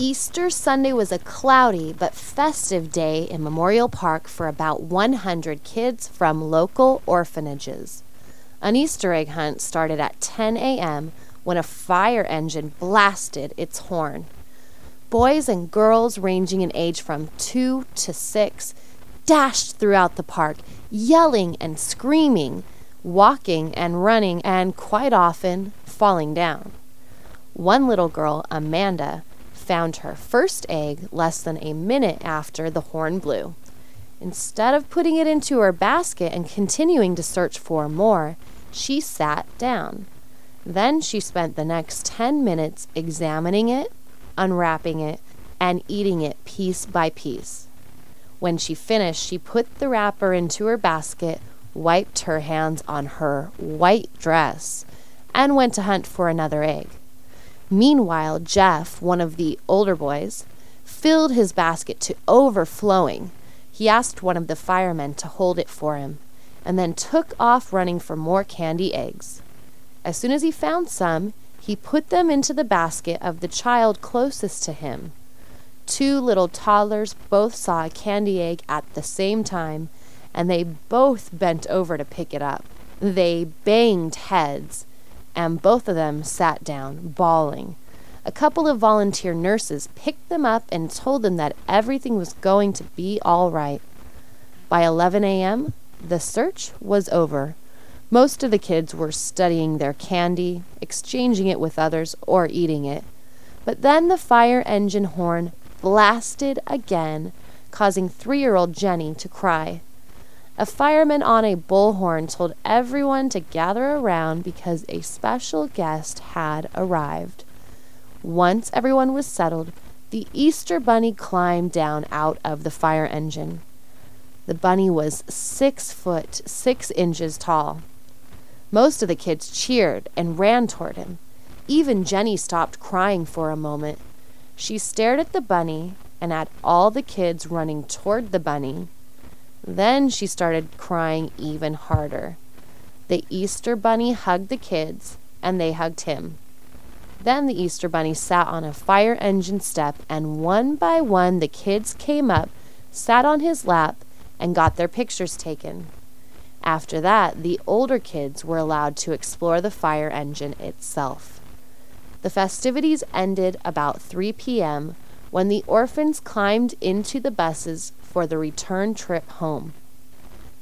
Easter Sunday was a cloudy but festive day in Memorial Park for about 100 kids from local orphanages. An Easter egg hunt started at 10 a.m. when a fire engine blasted its horn. Boys and girls ranging in age from 2 to 6 dashed throughout the park, yelling and screaming, walking and running, and quite often falling down. One little girl, Amanda, found her first egg less than a minute after the horn blew. Instead of putting it into her basket and continuing to search for more, she sat down. Then she spent the next 10 minutes examining it, unwrapping it, and eating it piece by piece. When she finished, she put the wrapper into her basket, wiped her hands on her white dress, and went to hunt for another egg. Meanwhile, Jeff, one of the older boys, filled his basket to overflowing. He asked one of the firemen to hold it for him, and then took off running for more candy eggs. As soon as he found some, he put them into the basket of the child closest to him. Two little toddlers both saw a candy egg at the same time, and they both bent over to pick it up. They banged heads and both of them sat down, bawling. A couple of volunteer nurses picked them up and told them that everything was going to be all right. By 11 a.m., the search was over. Most of the kids were studying their candy, exchanging it with others, or eating it. But then the fire engine horn blasted again, causing three year old Jenny to cry. A fireman on a bullhorn told everyone to gather around because a special guest had arrived. Once everyone was settled, the Easter bunny climbed down out of the fire engine. The bunny was six foot six inches tall. Most of the kids cheered and ran toward him. Even Jenny stopped crying for a moment. She stared at the bunny and at all the kids running toward the bunny then she started crying even harder. The Easter Bunny hugged the kids, and they hugged him. Then the Easter Bunny sat on a fire engine step, and one by one the kids came up, sat on his lap, and got their pictures taken. After that, the older kids were allowed to explore the fire engine itself. The festivities ended about 3 p.m. when the orphans climbed into the buses for the return trip home.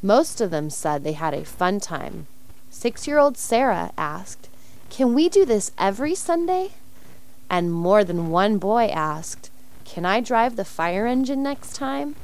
Most of them said they had a fun time. Six year old Sarah asked, Can we do this every Sunday? And more than one boy asked, Can I drive the fire engine next time?